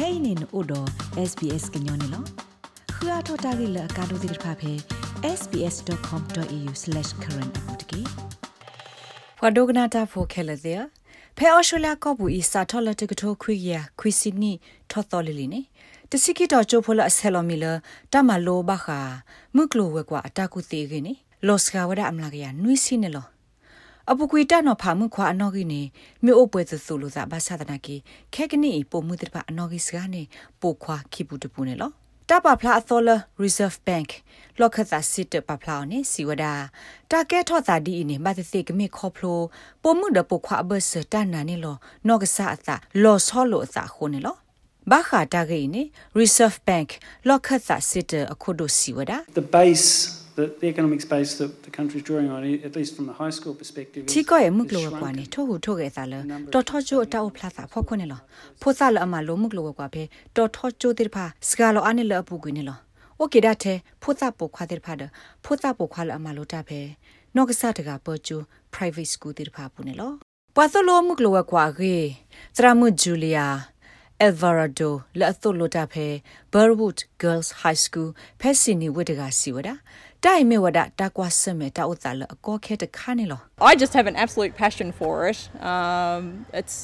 kainin odo sbs gnyone lo khua thota gi la ka do dir pha phe sbs.com.au/current apotki pwadogna ta pho khela de phe australia ko bu i sa thola te kto khwi ya khwi sydney tho to le li ne တစီကီတော့ချိုဖိုလာဆယ်လိုမီလာတမလိုဘခာမုကလိုဝဲကွာအတကုတေခင်းနီလော့စကဝဒအမလာကရနွိစီနေလော အပကွေတနော်ဖာမှုခွာအနော်ကြီးနေမြို့အပွဲသဆူလို့သာဘာသာတနာကီခဲကနီပုံမှုတဲ့ပါအနော်ကြီးစကနေပိုခွာခိပူတပူနေလောတပဖလာအသောလ reserve bank လောက်ခသာစစ်တပဖလာနေစီဝဒတာကဲထော့သာဒီနေမတ်သိကမေခေါဖလိုပုံမှုဒပုခွာဘဆတနာနေလောနော့ကဆာအသာလော်ဆောလို့အသာခုနေလောဘာခါတာဂိနေ reserve bank လောက်ခသာစစ်တအခုဒိုစီဝဒ the base the, the economic space that the country is drawing on, at least from the high school perspective, is Tiko e muklo wa kwani to hu to ge sa le to tho jo ta o phla sa pho khone lo pho sa le ama lo muklo wa kwa phe to tho jo dir pha ska lo ani le apu gwi ni lo o ke da the pho sa po khwa dir pha de pho sa po khwa le ama lo ta phe no ga sa ta ga po ju private school dir pha pu ni lo pa so lo muklo wa kwa ge tra mu julia Alvarado la atholota phe Burwood Girls High School Pesini wetega siwada နီဝတ်တကစီဝဒတိုင်မေဝဒတာကွာစမေတာဥတလအကောခဲတခါနေလော I just have an absolute passion for it. Um, it's,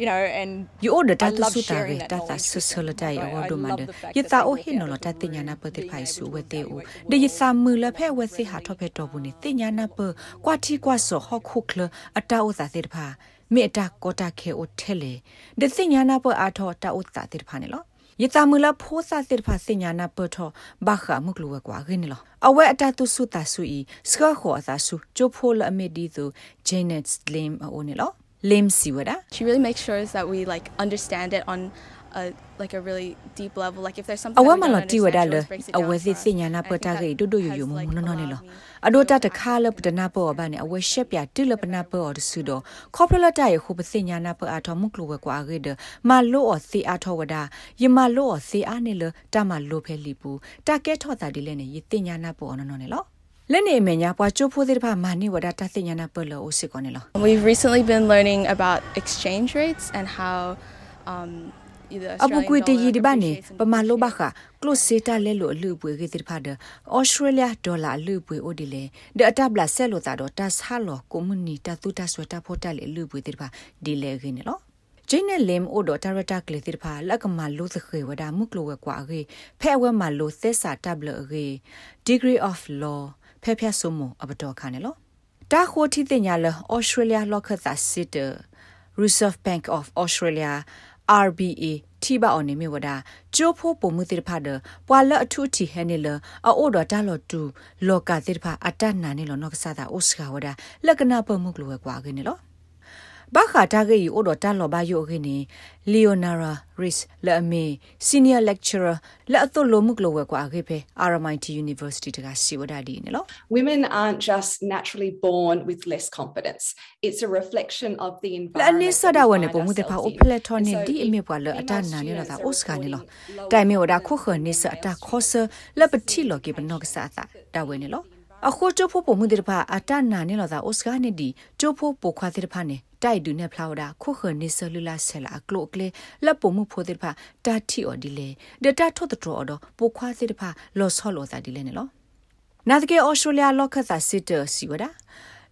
you know, and you order I ta tu love su ta sharing ge that ta ta knowledge su with su la them. dai I- awo I do love man the fact ye that ta they o will he get no la ta involved tinya na in pa te being phai su able we to te o work de ye with sa mu la phe we se ha tho phe to bu ni tinya na pa kwa ti kwa so ho khu khle ata o sa te pha me ta ko ta khe o thele de tinya na pa a tho ta o ta te pha ne lo ယတမူလာဖိုးစာစစ်ဖာစညာနာပထောဘာခမုကလူကွာခင်းလောအဝဲအတတုစုတာဆူဤစကခေါ်အသာစုချိုဖိုလအမီဒီသူဂျိနက်စ်လင်အိုနေလောလင်စီဝဒ She really makes sure that we like understand it on a like a really deep level. Like if there's something အဝဲ that မ we လ don't တီဝဒါ understand, လ she always breaks it အ down ဝဲ for စစ် us. စညာနာ And I ပ think တာ that ကေဒူဒူယူယူမ has, မ like, နော် a နေ lot လော meaning. အဒိုတတခါလပဒနာပေါ်ဘာနေအဝဲရှက်ပြတိလပနာပေါ်ဒဆူဒခေါပလလတရခုပစညာနာပအထောမုကလဝကွာဂေဒမလိုအစီအထောဝဒယမလိုအစီအနေလတမလိုဖဲလီပူတကဲထောတာဒီလဲနေယတင်ညာနာပေါ်နော်နေလောလက်နေမညာပွားချိုးဖိုးတဲ့ဘာမာနီဝဒတသိညာနာပလောအိုစစ်ကောနေလော We've recently been learning about exchange rates and how um, the အပူ Australian ကွေတ dollar ရီဒီဘာနေ appreciates and ပမာလိုဘ depreciates. ခကလုစေတာလဲလို့အလူပွေကေတိဖာဒဩစတြေးလျဒေါ်လာအလူပွေအိုဒီလေဒအတပ်လာဆက်လို့တာတော့တတ်ဆာလောကွန်မြူနီတတူတဆွတာဖိုတာလေအလူပွေတိဖာဒီလေခင်းနော်ဂျင်းနဲ့လမ်အိုဒတာရတာကလေတိဖာလက်ကမလိုသခေဝဒမုကလိုဝကွာရေဖဲဝဲမလိုသက်စာတပ်လရေ degree of law ဖဲဖျဆုမအပတော်ခါနေလောတာခိုတီတင်ညာလဩစတြေးလျလောကသစစ်တ Reserve Bank of Australia RBA ထိပါအောင်နေမြဝဒကျိုးဖို့ပုံမှုတိဖာဒပွာလအထုတီဟဲနေလအိုဒတာလောတူလောကတိဖာအတနာနေလောနော့ကဆာတာအိုစကဝဒလကနာပမှုကလောကွာခင်းနေလော ဘာခါတာဂေအိုဒတာလောဘယိုခင်းနေလီယိုနာရာရစ်လအမေ senior lecturer လက်အသွလို့မှုကလောကွာခေဖေ RMIT University တကစီဝဒဒီနေလော Women aren't just naturally born with less confidence. It's a reflection of the လအ environment. နိစ that ဒါ we ဝနေ find ပုံမှုတဖာ ourselves အို in. ပလက်ထော်နေ And so ဒီ if အမေပွာလအတ female နာနေလော students တာ are အိုစကနေလော reporting lower တိုင်မေဝဒါခုခနေစအတာခောဆလပတိလောကေဘနောကဆာတာဒါဝဲနေလောအခုချိုဖို့ပုံမှုတဖာအတနာနေလောတာအိုစကနေဒီချိုဖို့ပိုခွာတဲ့ဖာနေ တိုက်ဒူနေဖလာဝဒါခုခနေဆလူလာဆဲလာကလုတ်ကလေလပုံမှုဖိုတဲ့ဖာတာတီအော်ဒီလေဒတာထော့တော်တော့ပိုခွာတဲ့ဖာလောဆောလောတာဒီလေနေလောနာတကေဩစတြေးလျလော့ခတ်သာစစ်တစီဝဒ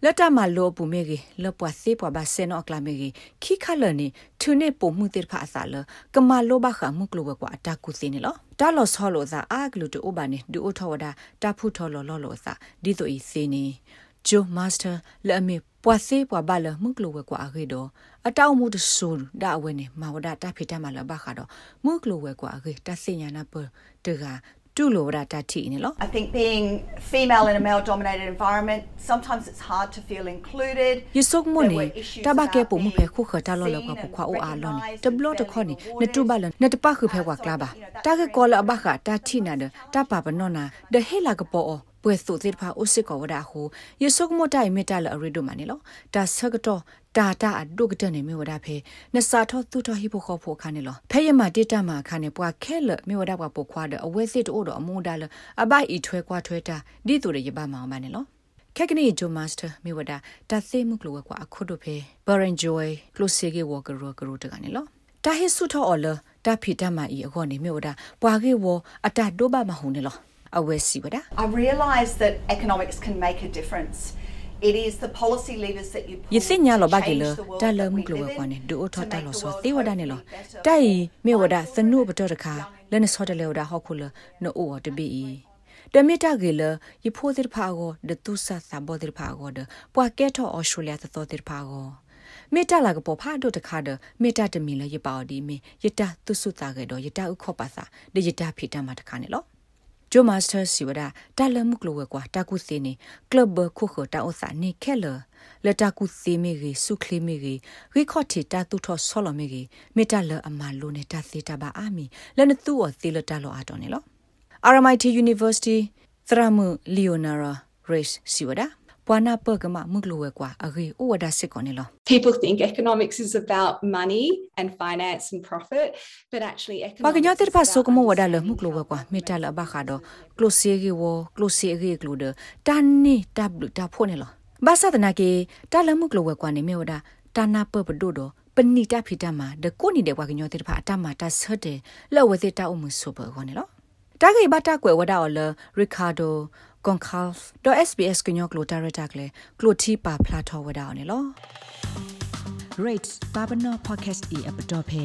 လက်တမလောပူမေကြီးလပွားစေပွားဘာစနောကလာမေကြီးခိခလနီထုနေပုံမှုတေဖာအစာလကမလောဘခမှုကလောဘကွာတာကုစင်းလောတာလောဆောလောသာအာဂလူတူဘာနေဒူအိုထောဝဒတာဖုထောလောလောလောသာဒီတိုဤစင်းနီ ဂျိုမာစတာလအမေပွားစေပွားဘာလမှုကလောဘကွာအခေတော့အတောက်မှုတဆူဒါအဝဲနေမဝဒတာဖိတမလဘခါတော့မှုကလောဘကွာအခေတဆင်ညာနာပတကတူလိုဝဒတာတီနေလော I think being female in a male dominated environment, sometimes it's hard to feel included. ယဆုကမနေ There were issues တဘကဲ about ပုံမ being ဖဲခုခတာလောလောက seen ပ and ခွာအိုအားလောနေ recognised တဘလော့တ and ခေါနေ fairly နတူဘလနတပခုဖဲကွာ Uh, ကလာပါ so, you know, that's တာက very ကောလဘခတာတီနာဒတပပနောနာဒဟေလာကပေါ် ပွဲစုတိဖာဥစစ်ကောဝဒါဟုယဆုကမတိုင်မီတလအရီဒိုမနီလောတာဆကတော့တာတာအဒုကတနေမြဝဒဖဲနစာထောသူတော်ဟိဖို့ခေါ်ဖို့ခါနေလောဖဲရမတိတမခါနေပွားခဲလမြဝဒပွားပုခွာဒအဝဲစစ်တို့တော့အမုန်ဒါလအဘဤထွဲကွာထွဲတာဒီတူရရပါမောင်ပါနေလောခက်ကနီဂျိုမတ်စတာမြေဝဒတာသိမှုကလောကွာအခုတို့ဖေဘရန်ဂျွိုကလိုစီဂေဝကရောကရောတကနေလောတာဟိဆုထောအော်လတတာဖီတမအီအခေါနေမြို့ဒါပွာကေဝအတဒိုဘာမဟုန်နေလော အဝဲစီဝဒါ I realise that economics can make a difference. It is the policy levers that you pull ယသိညာလောဘ to ကေလ change the world တာလ that မှု we ကလော live ကွာ in, နေဒိုထော် to တာ make လော the ဆော world တေဝဒနေလော hopefully better တိုင် for မေဝဒ all သနုဘ young တော်တခါ people. လနဆောတလေဝဒဟောခုလနိုအိုတဘီတမီတာကေလယဖိုတိဖာကိုဒတုဆာသဘောတိဖာကိုဒပွာကဲထောဩစတြေးလျသသောတိဖာကိုမေတ္တာလာကပေါ်ဖာဒိုတခါဒမေတ္တာတမီလယပါအော်ဒီမေယတတုစုတာကေတော့ယတဥခောပါစာဒယတဖိတမတခါနေလော ဂျိုမာစတာစီဝဒတာလမှုကလောဝကွာတာကုစီနေကလပ်ဘခုခတာအစာနေခဲလလတာကုစီမီရီစုခလီမီရီရီခေါတီတာတူထောဆောလမီရီမေတ္တာလအမလိုနေတာစေတာပါအာမီလနသူော်သီလတာလောအတော်နေလော RMIT University သရမှု Leonora Race စီဝဒ ပွာနာပကမမှုကလောဝကွာအဂေဥဝဒစစ်ကောနေလော People think economics is about money and finance and profit, but actually ပါက economics ညတဲ့ is ပါ about ဆုကမဝဒါလမှု understanding ကလောဝ how ကွာ one မေတ္တာလ lives. ဘခါတော့ကလိုစီဂေဝကလိုစီဂေကလိုဒတန်နီတပ်လူတာဖိုနေလောဘာသာတနာကေတာလမှုကလောဝကွာနေမေဝဒါတာနာပပဒိုတော့ပဏိတဖိတမဒကိုနီတဲ့ကွာကညတဲ့ဖာအတမတာဆတ်တယ်လောဝသေးတာအမှုဆိုဘောနေလောတာဂေဘတာကွယ်ဝဒါအော်လရီကာဒို ကွန်ခါဖ်ဒို SBS ကညောကလိုတာရတာကလေကလိုတီပါဖလာထောဝဒါအော်နေလော rate babano podcast e app dot phe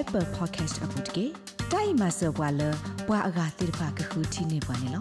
apple podcast app dot ke dai ma so bwa lo bwa aga tir pha ka khu thi ne bwa ne lo